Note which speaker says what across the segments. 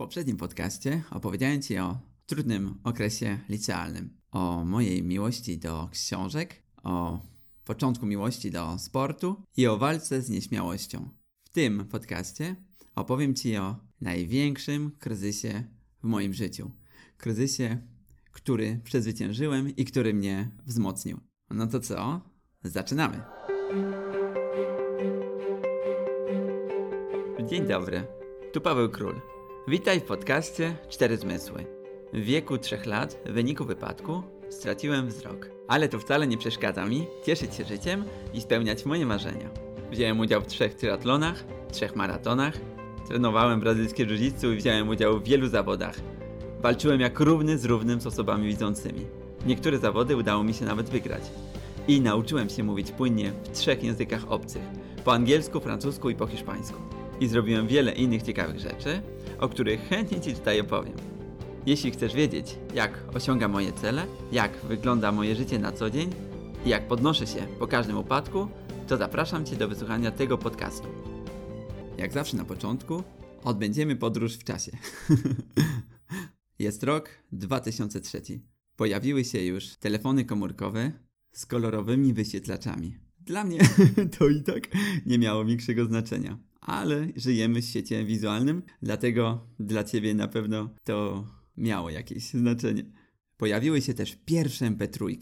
Speaker 1: poprzednim podcaście opowiedziałem Ci o trudnym okresie licealnym, o mojej miłości do książek, o początku miłości do sportu i o walce z nieśmiałością. W tym podcaście opowiem Ci o największym kryzysie w moim życiu. Kryzysie, który przezwyciężyłem i który mnie wzmocnił. No to co? Zaczynamy! Dzień dobry, tu Paweł Król. Witaj w podcaście Cztery Zmysły. W wieku trzech lat, w wyniku wypadku, straciłem wzrok. Ale to wcale nie przeszkadza mi cieszyć się życiem i spełniać moje marzenia. Wziąłem udział w trzech triatlonach, trzech maratonach, trenowałem brazylijskie jiu i wziąłem udział w wielu zawodach. Walczyłem jak równy z równym z osobami widzącymi. Niektóre zawody udało mi się nawet wygrać. I nauczyłem się mówić płynnie w trzech językach obcych. Po angielsku, francusku i po hiszpańsku. I zrobiłem wiele innych ciekawych rzeczy, o których chętnie Ci tutaj opowiem. Jeśli chcesz wiedzieć, jak osiągam moje cele, jak wygląda moje życie na co dzień i jak podnoszę się po każdym upadku, to zapraszam Cię do wysłuchania tego podcastu. Jak zawsze na początku, odbędziemy podróż w czasie. Jest rok 2003. Pojawiły się już telefony komórkowe z kolorowymi wyświetlaczami. Dla mnie to i tak nie miało większego znaczenia ale żyjemy w świecie wizualnym, dlatego dla ciebie na pewno to miało jakieś znaczenie. Pojawiły się też pierwsze MP3.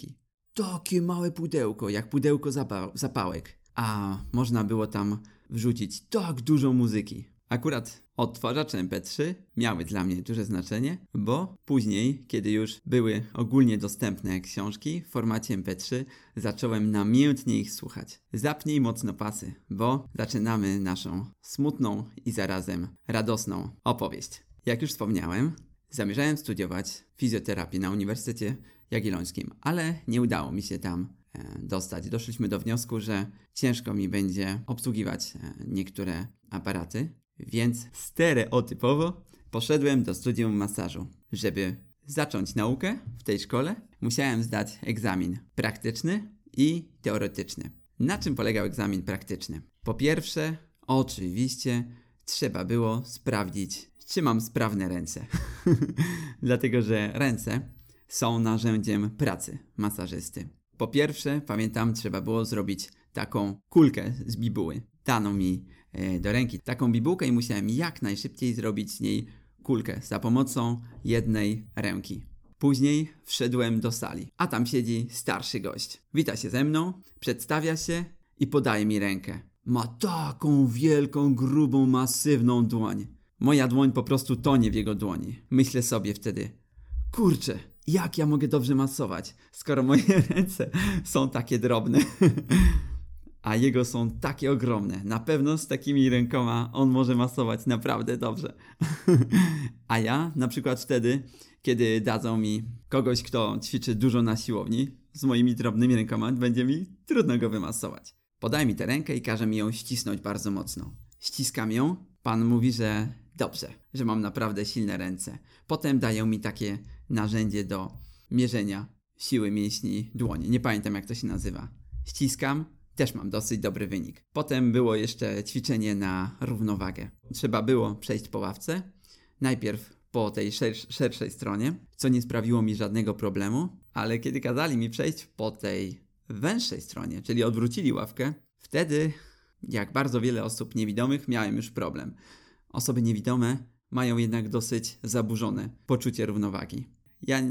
Speaker 1: Takie małe pudełko, jak pudełko zapa zapałek. A można było tam wrzucić tak dużo muzyki. Akurat odtwarzacze MP3 miały dla mnie duże znaczenie, bo później, kiedy już były ogólnie dostępne książki w formacie MP3, zacząłem namiętnie ich słuchać. Zapnij mocno pasy, bo zaczynamy naszą smutną i zarazem radosną opowieść. Jak już wspomniałem, zamierzałem studiować fizjoterapię na Uniwersytecie Jagiellońskim, ale nie udało mi się tam e, dostać. Doszliśmy do wniosku, że ciężko mi będzie obsługiwać e, niektóre aparaty, więc stereotypowo poszedłem do studium masażu. Żeby zacząć naukę w tej szkole, musiałem zdać egzamin praktyczny i teoretyczny. Na czym polegał egzamin praktyczny? Po pierwsze, oczywiście, trzeba było sprawdzić, czy mam sprawne ręce. Dlatego, że ręce są narzędziem pracy masażysty. Po pierwsze, pamiętam, trzeba było zrobić taką kulkę z bibuły. Dano mi do ręki taką bibułkę i musiałem jak najszybciej zrobić z niej kulkę za pomocą jednej ręki. Później wszedłem do sali, a tam siedzi starszy gość. Wita się ze mną, przedstawia się i podaje mi rękę. Ma taką wielką, grubą, masywną dłoń. Moja dłoń po prostu tonie w jego dłoni. Myślę sobie wtedy, kurczę, jak ja mogę dobrze masować, skoro moje ręce są takie drobne. a jego są takie ogromne. Na pewno z takimi rękoma on może masować naprawdę dobrze. a ja na przykład wtedy, kiedy dadzą mi kogoś, kto ćwiczy dużo na siłowni, z moimi drobnymi rękoma, będzie mi trudno go wymasować. Podaj mi tę rękę i każe mi ją ścisnąć bardzo mocno. Ściskam ją, pan mówi, że dobrze, że mam naprawdę silne ręce. Potem dają mi takie narzędzie do mierzenia siły mięśni dłoni. Nie pamiętam jak to się nazywa. Ściskam, też mam dosyć dobry wynik. Potem było jeszcze ćwiczenie na równowagę. Trzeba było przejść po ławce. Najpierw po tej szer szerszej stronie, co nie sprawiło mi żadnego problemu, ale kiedy kazali mi przejść po tej węższej stronie, czyli odwrócili ławkę, wtedy, jak bardzo wiele osób niewidomych, miałem już problem. Osoby niewidome mają jednak dosyć zaburzone poczucie równowagi. Ja,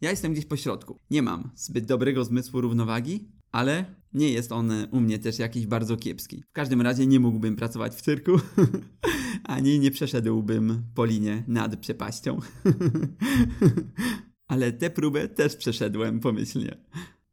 Speaker 1: ja jestem gdzieś po środku. Nie mam zbyt dobrego zmysłu równowagi, ale nie jest on u mnie też jakiś bardzo kiepski. W każdym razie nie mógłbym pracować w cyrku, ani nie przeszedłbym po linie nad przepaścią. ale tę próbę też przeszedłem pomyślnie.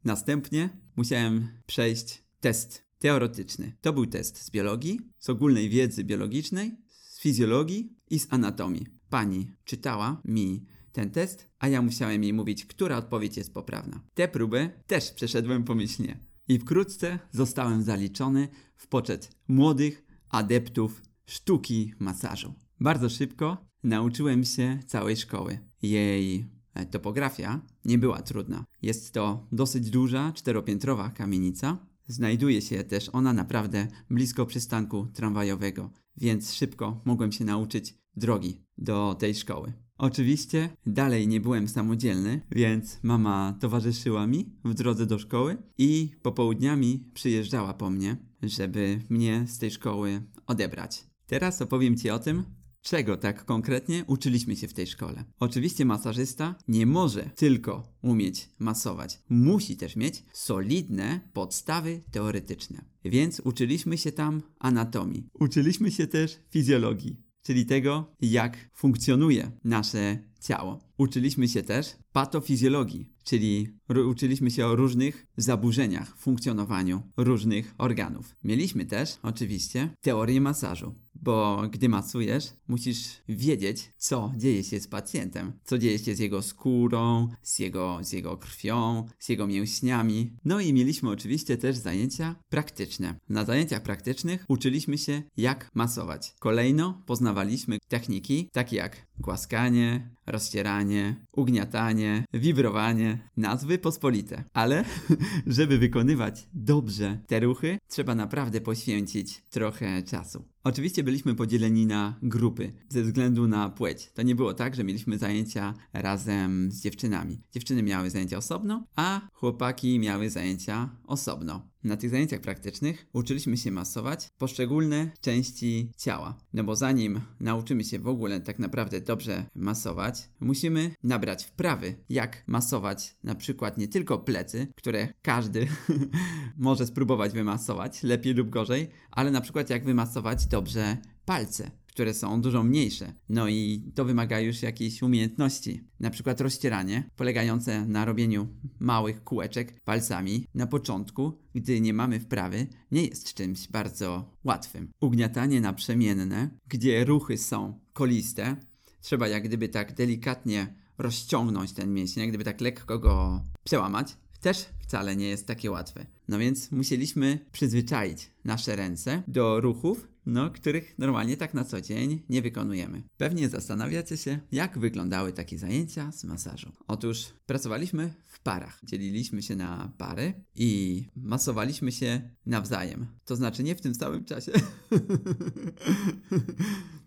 Speaker 1: Następnie musiałem przejść test teoretyczny. To był test z biologii, z ogólnej wiedzy biologicznej, z fizjologii i z anatomii. Pani czytała mi ten test, a ja musiałem jej mówić, która odpowiedź jest poprawna. Tę próbę też przeszedłem pomyślnie. I wkrótce zostałem zaliczony w poczet młodych adeptów sztuki masażu. Bardzo szybko nauczyłem się całej szkoły. Jej topografia nie była trudna. Jest to dosyć duża, czteropiętrowa kamienica. Znajduje się też ona naprawdę blisko przystanku tramwajowego, więc szybko mogłem się nauczyć drogi do tej szkoły. Oczywiście dalej nie byłem samodzielny, więc mama towarzyszyła mi w drodze do szkoły i popołudniami przyjeżdżała po mnie, żeby mnie z tej szkoły odebrać. Teraz opowiem Ci o tym, czego tak konkretnie uczyliśmy się w tej szkole. Oczywiście masażysta nie może tylko umieć masować, musi też mieć solidne podstawy teoretyczne. Więc uczyliśmy się tam anatomii, uczyliśmy się też fizjologii, czyli tego, jak funkcjonuje nasze ciało. Uczyliśmy się też patofizjologii, czyli uczyliśmy się o różnych zaburzeniach w funkcjonowaniu różnych organów. Mieliśmy też, oczywiście, teorię masażu, bo gdy masujesz, musisz wiedzieć, co dzieje się z pacjentem, co dzieje się z jego skórą, z jego, z jego krwią, z jego mięśniami. No i mieliśmy oczywiście też zajęcia praktyczne. Na zajęciach praktycznych uczyliśmy się, jak masować. Kolejno poznawaliśmy techniki takie jak głaskanie, rozcieranie, ugniatanie, wibrowanie, nazwy pospolite. Ale żeby wykonywać dobrze te ruchy, trzeba naprawdę poświęcić trochę czasu. Oczywiście byliśmy podzieleni na grupy ze względu na płeć. To nie było tak, że mieliśmy zajęcia razem z dziewczynami. Dziewczyny miały zajęcia osobno, a chłopaki miały zajęcia osobno. Na tych zajęciach praktycznych uczyliśmy się masować poszczególne części ciała. No bo zanim nauczymy się w ogóle tak naprawdę dobrze masować, musimy nabrać wprawy, jak masować na przykład nie tylko plecy, które każdy może spróbować wymasować, lepiej lub gorzej, ale na przykład jak wymasować dobrze palce które są dużo mniejsze. No i to wymaga już jakiejś umiejętności. Na przykład rozcieranie, polegające na robieniu małych kółeczek palcami na początku, gdy nie mamy wprawy, nie jest czymś bardzo łatwym. Ugniatanie naprzemienne, gdzie ruchy są koliste, trzeba jak gdyby tak delikatnie rozciągnąć ten mięsień, jak gdyby tak lekko go przełamać, też wcale nie jest takie łatwe. No więc musieliśmy przyzwyczaić nasze ręce do ruchów, no, których normalnie tak na co dzień nie wykonujemy. Pewnie zastanawiacie się, jak wyglądały takie zajęcia z masażu. Otóż pracowaliśmy w parach. Dzieliliśmy się na pary i masowaliśmy się nawzajem. To znaczy nie w tym samym czasie.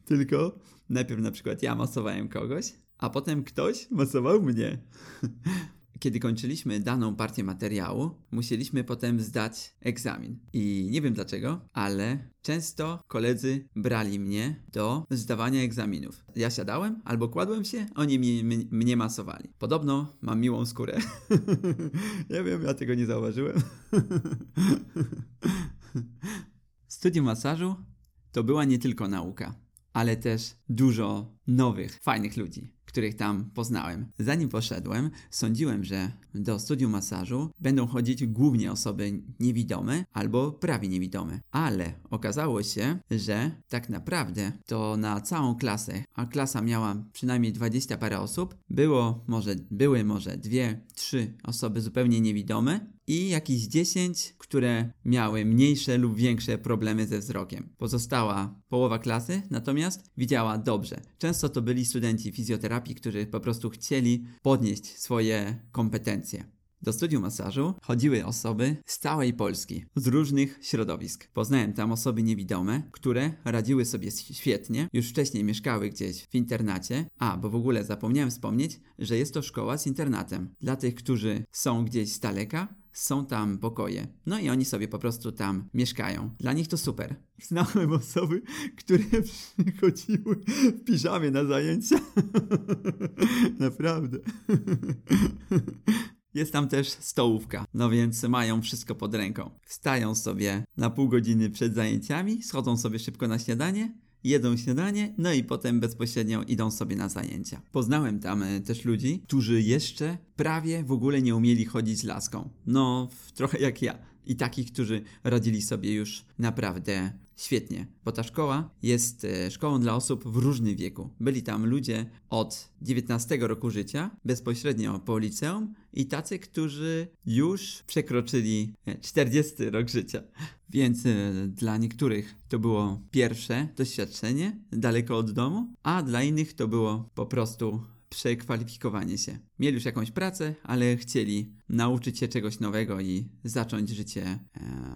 Speaker 1: Tylko najpierw na przykład ja masowałem kogoś, a potem ktoś masował mnie kiedy kończyliśmy daną partię materiału, musieliśmy potem zdać egzamin. I nie wiem dlaczego, ale często koledzy brali mnie do zdawania egzaminów. Ja siadałem albo kładłem się, oni mnie masowali. Podobno mam miłą skórę. ja wiem, ja tego nie zauważyłem. Studium masażu to była nie tylko nauka, ale też dużo nowych, fajnych ludzi których tam poznałem. Zanim poszedłem, sądziłem, że do studium masażu będą chodzić głównie osoby niewidome albo prawie niewidome. Ale okazało się, że tak naprawdę to na całą klasę, a klasa miała przynajmniej 20 parę osób, było może, były może dwie, trzy osoby zupełnie niewidome i jakieś 10, które miały mniejsze lub większe problemy ze wzrokiem. Pozostała połowa klasy natomiast widziała dobrze. Często to byli studenci fizjoterapii, którzy po prostu chcieli podnieść swoje kompetencje. Do studium masażu chodziły osoby z całej Polski, z różnych środowisk. Poznałem tam osoby niewidome, które radziły sobie świetnie, już wcześniej mieszkały gdzieś w internacie. A, bo w ogóle zapomniałem wspomnieć, że jest to szkoła z internatem. Dla tych, którzy są gdzieś z daleka, są tam pokoje. No i oni sobie po prostu tam mieszkają. Dla nich to super. Znałem osoby, które przychodziły w piżamie na zajęcia. Naprawdę. Jest tam też stołówka, no więc mają wszystko pod ręką. Wstają sobie na pół godziny przed zajęciami, schodzą sobie szybko na śniadanie jedzą śniadanie, no i potem bezpośrednio idą sobie na zajęcia. Poznałem tam e, też ludzi, którzy jeszcze prawie w ogóle nie umieli chodzić laską. No, trochę jak ja. I takich, którzy radzili sobie już naprawdę świetnie, bo ta szkoła jest e, szkołą dla osób w różnym wieku. Byli tam ludzie od 19 roku życia, bezpośrednio po liceum, i tacy, którzy już przekroczyli 40 e, rok życia. Więc e, dla niektórych to było pierwsze doświadczenie daleko od domu, a dla innych to było po prostu przekwalifikowanie się. Mieli już jakąś pracę, ale chcieli nauczyć się czegoś nowego i zacząć życie e,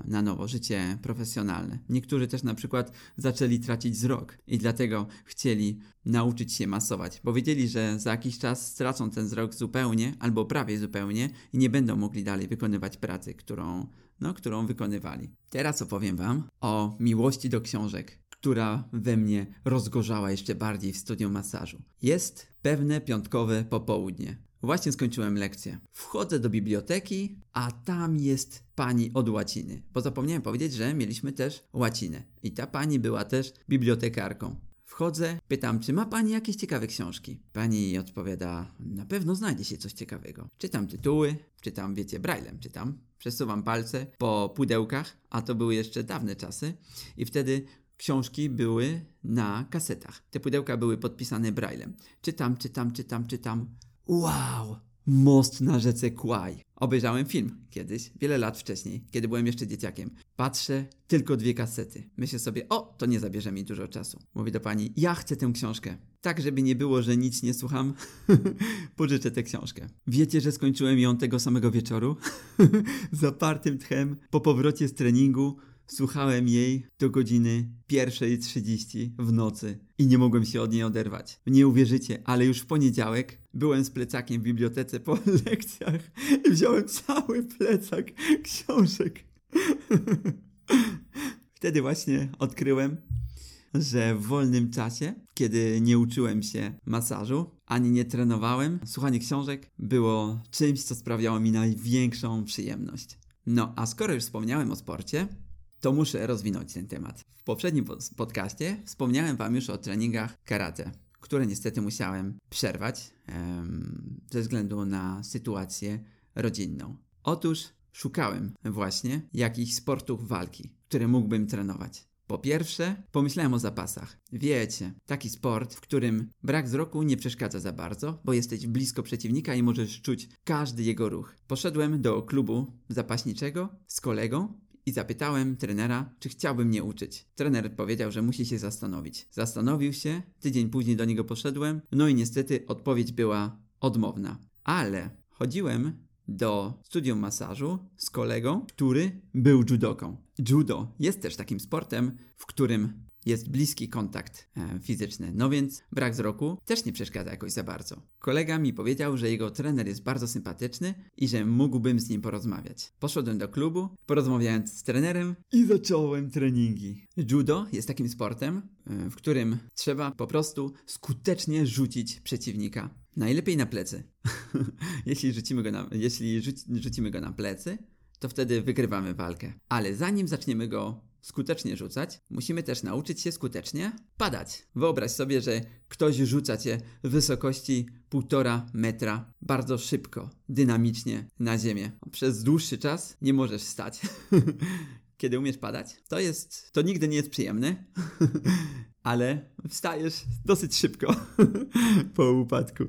Speaker 1: na nowo, życie profesjonalne. Niektórzy też na przykład zaczęli tracić wzrok i dlatego chcieli nauczyć się masować, bo wiedzieli, że za jakiś czas stracą ten wzrok zupełnie albo prawie zupełnie i nie będą mogli dalej wykonywać pracy, którą, no, którą wykonywali. Teraz opowiem Wam o miłości do książek, która we mnie rozgorzała jeszcze bardziej w studium masażu. Jest pewne piątkowe popołudnie. Właśnie skończyłem lekcję. Wchodzę do biblioteki, a tam jest pani od łaciny. Bo zapomniałem powiedzieć, że mieliśmy też łacinę. I ta pani była też bibliotekarką. Wchodzę, pytam, czy ma pani jakieś ciekawe książki? Pani odpowiada, na pewno znajdzie się coś ciekawego. Czytam tytuły, czytam, wiecie, braillem czytam. Przesuwam palce po pudełkach, a to były jeszcze dawne czasy. I wtedy książki były na kasetach. Te pudełka były podpisane braillem. Czytam, czytam, czytam, czytam. Wow! Most na rzece Kwaj. Obejrzałem film kiedyś, wiele lat wcześniej, kiedy byłem jeszcze dzieciakiem. Patrzę, tylko dwie kasety. Myślę sobie, o, to nie zabierze mi dużo czasu. Mówi do pani, ja chcę tę książkę. Tak, żeby nie było, że nic nie słucham, pożyczę tę książkę. Wiecie, że skończyłem ją tego samego wieczoru? Zapartym tchem, po powrocie z treningu, Słuchałem jej do godziny 1.30 w nocy i nie mogłem się od niej oderwać. Nie uwierzycie, ale już w poniedziałek byłem z plecakiem w bibliotece po lekcjach i wziąłem cały plecak książek. Wtedy właśnie odkryłem, że w wolnym czasie, kiedy nie uczyłem się masażu, ani nie trenowałem, słuchanie książek było czymś, co sprawiało mi największą przyjemność. No, a skoro już wspomniałem o sporcie, to muszę rozwinąć ten temat. W poprzednim podcaście wspomniałem Wam już o treningach karate, które niestety musiałem przerwać em, ze względu na sytuację rodzinną. Otóż szukałem właśnie jakichś sportów walki, które mógłbym trenować. Po pierwsze, pomyślałem o zapasach. Wiecie, taki sport, w którym brak wzroku nie przeszkadza za bardzo, bo jesteś blisko przeciwnika i możesz czuć każdy jego ruch. Poszedłem do klubu zapaśniczego z kolegą i zapytałem trenera, czy chciałby mnie uczyć. Trener powiedział, że musi się zastanowić. Zastanowił się, tydzień później do niego poszedłem, no i niestety odpowiedź była odmowna. Ale chodziłem do studium masażu z kolegą, który był judoką. Judo jest też takim sportem, w którym jest bliski kontakt e, fizyczny, no więc brak wzroku też nie przeszkadza jakoś za bardzo. Kolega mi powiedział, że jego trener jest bardzo sympatyczny i że mógłbym z nim porozmawiać. Poszedłem do klubu, porozmawiałem z trenerem i zacząłem treningi. Judo jest takim sportem, e, w którym trzeba po prostu skutecznie rzucić przeciwnika. Najlepiej na plecy. jeśli rzucimy go na, jeśli rzucimy go na plecy, to wtedy wygrywamy walkę. Ale zanim zaczniemy go skutecznie rzucać, musimy też nauczyć się skutecznie padać. Wyobraź sobie, że ktoś rzuca cię w wysokości półtora metra bardzo szybko, dynamicznie na ziemię. Przez dłuższy czas nie możesz stać. Kiedy umiesz padać, to jest, to nigdy nie jest przyjemne, ale wstajesz dosyć szybko po upadku,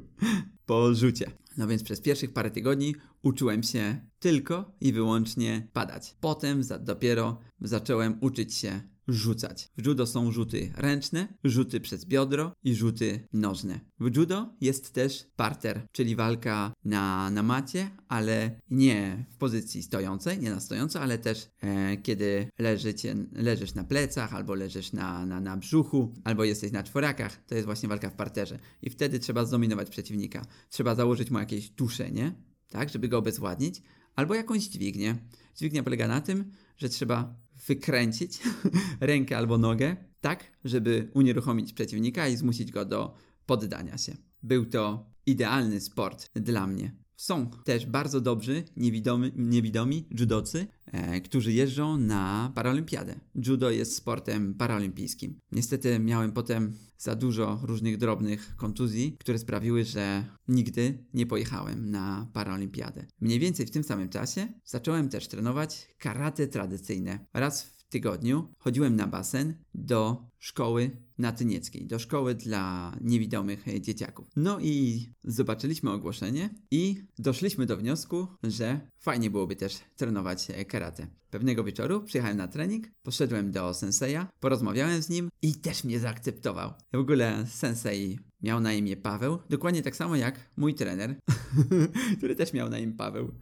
Speaker 1: po rzucie. No więc przez pierwszych parę tygodni uczyłem się tylko i wyłącznie padać. Potem za, dopiero zacząłem uczyć się rzucać. W judo są rzuty ręczne, rzuty przez biodro i rzuty nożne. W judo jest też parter, czyli walka na, na macie, ale nie w pozycji stojącej, nie na stojąco, ale też e, kiedy leżycie, leżysz na plecach, albo leżysz na, na, na brzuchu, albo jesteś na czworakach. To jest właśnie walka w parterze. I wtedy trzeba zdominować przeciwnika. Trzeba założyć mu jakieś tuszenie, tak, żeby go obezwładnić, albo jakąś dźwignię. Dźwignia polega na tym, że trzeba wykręcić rękę albo nogę, tak, żeby unieruchomić przeciwnika i zmusić go do poddania się. Był to idealny sport dla mnie. Są też bardzo dobrzy niewidomi, niewidomi judocy, e, którzy jeżdżą na paralimpiadę. Judo jest sportem paraolimpijskim. Niestety miałem potem za dużo różnych drobnych kontuzji, które sprawiły, że nigdy nie pojechałem na paraolimpiadę. Mniej więcej w tym samym czasie zacząłem też trenować karate tradycyjne. Raz w tygodniu chodziłem na basen do szkoły natynieckiej, do szkoły dla niewidomych dzieciaków. No i zobaczyliśmy ogłoszenie i doszliśmy do wniosku, że fajnie byłoby też trenować karate. Pewnego wieczoru przyjechałem na trening, poszedłem do senseja, porozmawiałem z nim i też mnie zaakceptował. W ogóle sensei miał na imię Paweł, dokładnie tak samo jak mój trener, który też miał na imię Paweł.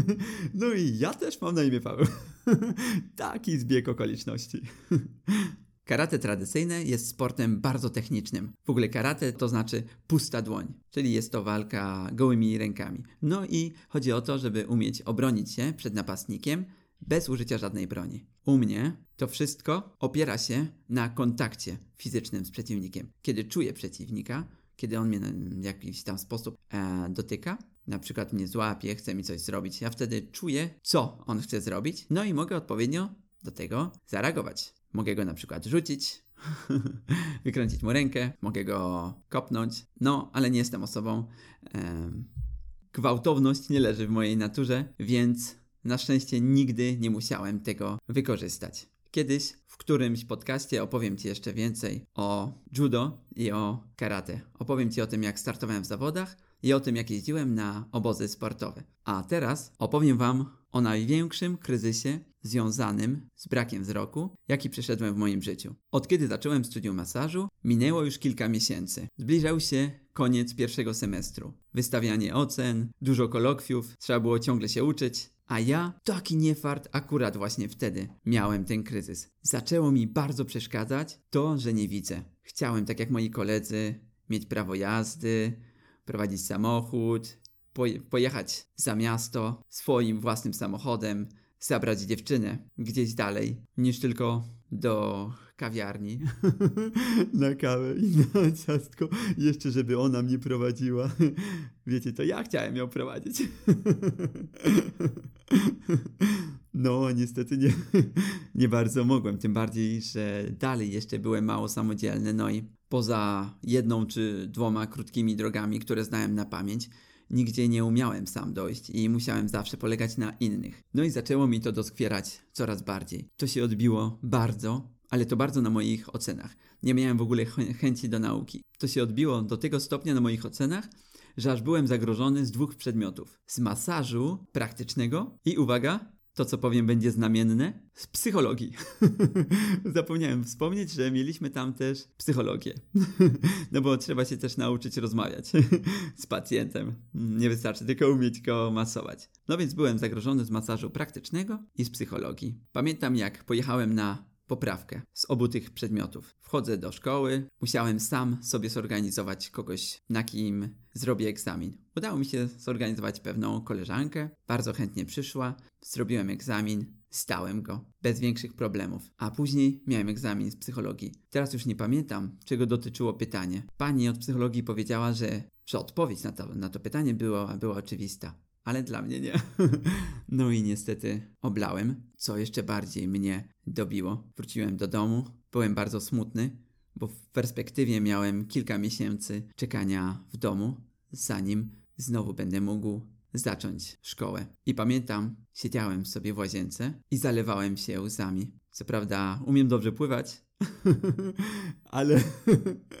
Speaker 1: no i ja też mam na imię Paweł. Taki zbieg okoliczności. Karate tradycyjne jest sportem bardzo technicznym. W ogóle karate to znaczy pusta dłoń, czyli jest to walka gołymi rękami. No i chodzi o to, żeby umieć obronić się przed napastnikiem bez użycia żadnej broni. U mnie to wszystko opiera się na kontakcie fizycznym z przeciwnikiem. Kiedy czuję przeciwnika, kiedy on mnie w jakiś tam sposób e, dotyka, na przykład mnie złapie, chce mi coś zrobić, ja wtedy czuję, co on chce zrobić, no i mogę odpowiednio do tego zareagować. Mogę go na przykład rzucić, wykręcić mu rękę, mogę go kopnąć, no ale nie jestem osobą. E, gwałtowność nie leży w mojej naturze, więc na szczęście nigdy nie musiałem tego wykorzystać. Kiedyś w którymś podcaście opowiem Ci jeszcze więcej o judo i o karate. Opowiem Ci o tym, jak startowałem w zawodach i o tym, jak jeździłem na obozy sportowe. A teraz opowiem Wam o największym kryzysie związanym z brakiem wzroku, jaki przeszedłem w moim życiu. Od kiedy zacząłem studium masażu, minęło już kilka miesięcy. Zbliżał się koniec pierwszego semestru. Wystawianie ocen, dużo kolokwiów, trzeba było ciągle się uczyć, a ja, taki niefart, akurat właśnie wtedy miałem ten kryzys. Zaczęło mi bardzo przeszkadzać to, że nie widzę. Chciałem, tak jak moi koledzy, mieć prawo jazdy, prowadzić samochód, pojechać za miasto swoim własnym samochodem, zabrać dziewczynę gdzieś dalej niż tylko do kawiarni na kawę i na ciastko, jeszcze żeby ona mnie prowadziła. Wiecie, to ja chciałem ją prowadzić. No, niestety nie, nie bardzo mogłem, tym bardziej, że dalej jeszcze byłem mało samodzielny, no i poza jedną czy dwoma krótkimi drogami, które znałem na pamięć, nigdzie nie umiałem sam dojść i musiałem zawsze polegać na innych. No i zaczęło mi to doskwierać coraz bardziej. To się odbiło bardzo, ale to bardzo na moich ocenach. Nie miałem w ogóle ch chęci do nauki. To się odbiło do tego stopnia na moich ocenach, że aż byłem zagrożony z dwóch przedmiotów: z masażu praktycznego i uwaga, to, co powiem, będzie znamienne z psychologii. Zapomniałem wspomnieć, że mieliśmy tam też psychologię. no bo trzeba się też nauczyć rozmawiać z pacjentem. Nie wystarczy tylko umieć go masować. No więc byłem zagrożony z masażu praktycznego i z psychologii. Pamiętam, jak pojechałem na poprawkę z obu tych przedmiotów. Wchodzę do szkoły, musiałem sam sobie zorganizować kogoś, na kim zrobię egzamin. Udało mi się zorganizować pewną koleżankę, bardzo chętnie przyszła, zrobiłem egzamin, stałem go bez większych problemów. A później miałem egzamin z psychologii. Teraz już nie pamiętam, czego dotyczyło pytanie. Pani od psychologii powiedziała, że, że odpowiedź na to, na to pytanie była, była oczywista ale dla mnie nie. no i niestety oblałem, co jeszcze bardziej mnie dobiło. Wróciłem do domu, byłem bardzo smutny, bo w perspektywie miałem kilka miesięcy czekania w domu, zanim znowu będę mógł zacząć szkołę. I pamiętam, siedziałem sobie w łazience i zalewałem się łzami. Co prawda, umiem dobrze pływać, ale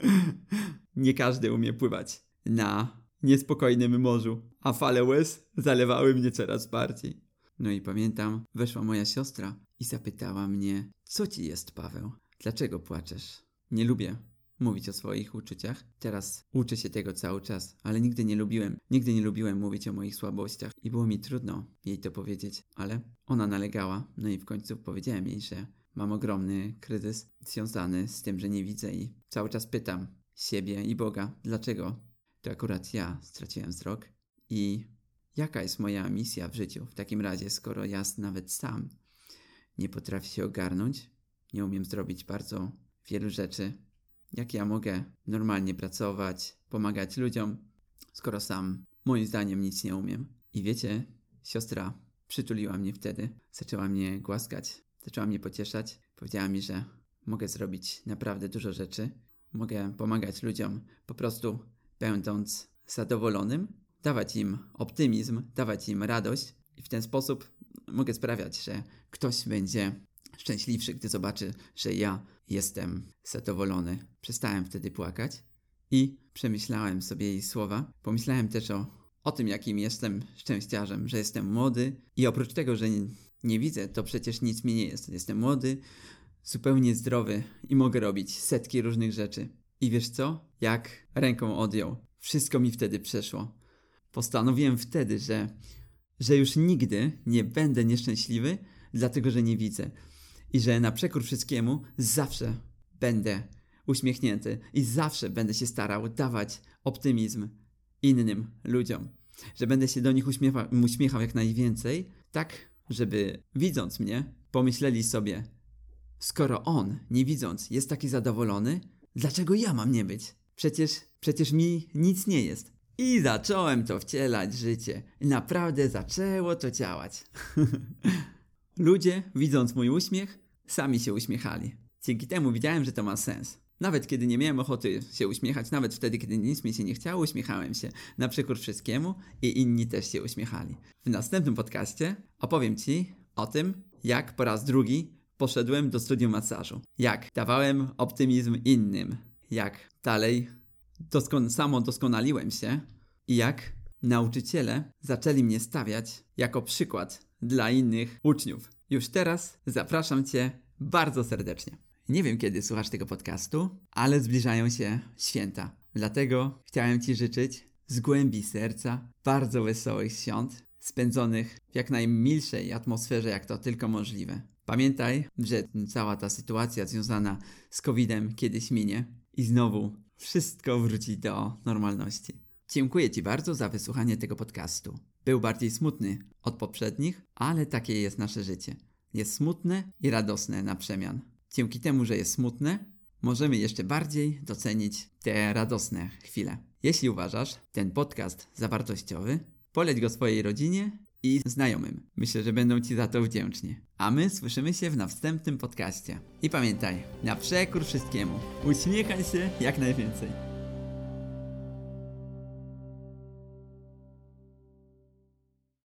Speaker 1: nie każdy umie pływać na niespokojnym morzu, a fale łez zalewały mnie coraz bardziej. No i pamiętam, weszła moja siostra i zapytała mnie, co ci jest, Paweł? Dlaczego płaczesz? Nie lubię mówić o swoich uczuciach. Teraz uczę się tego cały czas, ale nigdy nie lubiłem, nigdy nie lubiłem mówić o moich słabościach i było mi trudno jej to powiedzieć, ale ona nalegała, no i w końcu powiedziałem jej, że mam ogromny kryzys związany z tym, że nie widzę i cały czas pytam siebie i Boga, dlaczego to akurat ja straciłem wzrok. I jaka jest moja misja w życiu w takim razie, skoro ja nawet sam nie potrafię się ogarnąć, nie umiem zrobić bardzo wielu rzeczy, jak ja mogę normalnie pracować, pomagać ludziom, skoro sam moim zdaniem nic nie umiem. I wiecie, siostra przytuliła mnie wtedy, zaczęła mnie głaskać, zaczęła mnie pocieszać, powiedziała mi, że mogę zrobić naprawdę dużo rzeczy, mogę pomagać ludziom, po prostu będąc zadowolonym, dawać im optymizm, dawać im radość i w ten sposób mogę sprawiać, że ktoś będzie szczęśliwszy, gdy zobaczy, że ja jestem zadowolony. Przestałem wtedy płakać i przemyślałem sobie jej słowa. Pomyślałem też o, o tym, jakim jestem szczęściarzem, że jestem młody i oprócz tego, że nie, nie widzę, to przecież nic mi nie jest. Jestem młody, zupełnie zdrowy i mogę robić setki różnych rzeczy. I wiesz co? Jak ręką odjął. Wszystko mi wtedy przeszło. Postanowiłem wtedy, że, że już nigdy nie będę nieszczęśliwy, dlatego że nie widzę. I że na przekór wszystkiemu zawsze będę uśmiechnięty i zawsze będę się starał dawać optymizm innym ludziom. Że będę się do nich uśmiecha, uśmiechał jak najwięcej, tak żeby widząc mnie, pomyśleli sobie, skoro on, nie widząc, jest taki zadowolony, dlaczego ja mam nie być? Przecież, przecież mi nic nie jest. I zacząłem to wcielać życie. Naprawdę zaczęło to działać. Ludzie, widząc mój uśmiech, sami się uśmiechali. Dzięki temu widziałem, że to ma sens. Nawet kiedy nie miałem ochoty się uśmiechać, nawet wtedy, kiedy nic mi się nie chciało, uśmiechałem się na przekór wszystkiemu i inni też się uśmiechali. W następnym podcaście opowiem Ci o tym, jak po raz drugi poszedłem do studium masażu. Jak dawałem optymizm innym. Jak dalej doskon samo doskonaliłem się i jak nauczyciele zaczęli mnie stawiać jako przykład dla innych uczniów. Już teraz zapraszam Cię bardzo serdecznie. Nie wiem, kiedy słuchasz tego podcastu, ale zbliżają się święta. Dlatego chciałem Ci życzyć z głębi serca bardzo wesołych świąt, spędzonych w jak najmilszej atmosferze, jak to tylko możliwe. Pamiętaj, że cała ta sytuacja związana z COVID-em kiedyś minie i znowu wszystko wróci do normalności. Dziękuję Ci bardzo za wysłuchanie tego podcastu. Był bardziej smutny od poprzednich, ale takie jest nasze życie. Jest smutne i radosne na przemian. Dzięki temu, że jest smutne, możemy jeszcze bardziej docenić te radosne chwile. Jeśli uważasz ten podcast za wartościowy, poleć go swojej rodzinie i znajomym. Myślę, że będą Ci za to wdzięczni. A my słyszymy się w następnym podcaście. I pamiętaj, na przekór wszystkiemu, uśmiechaj się jak najwięcej.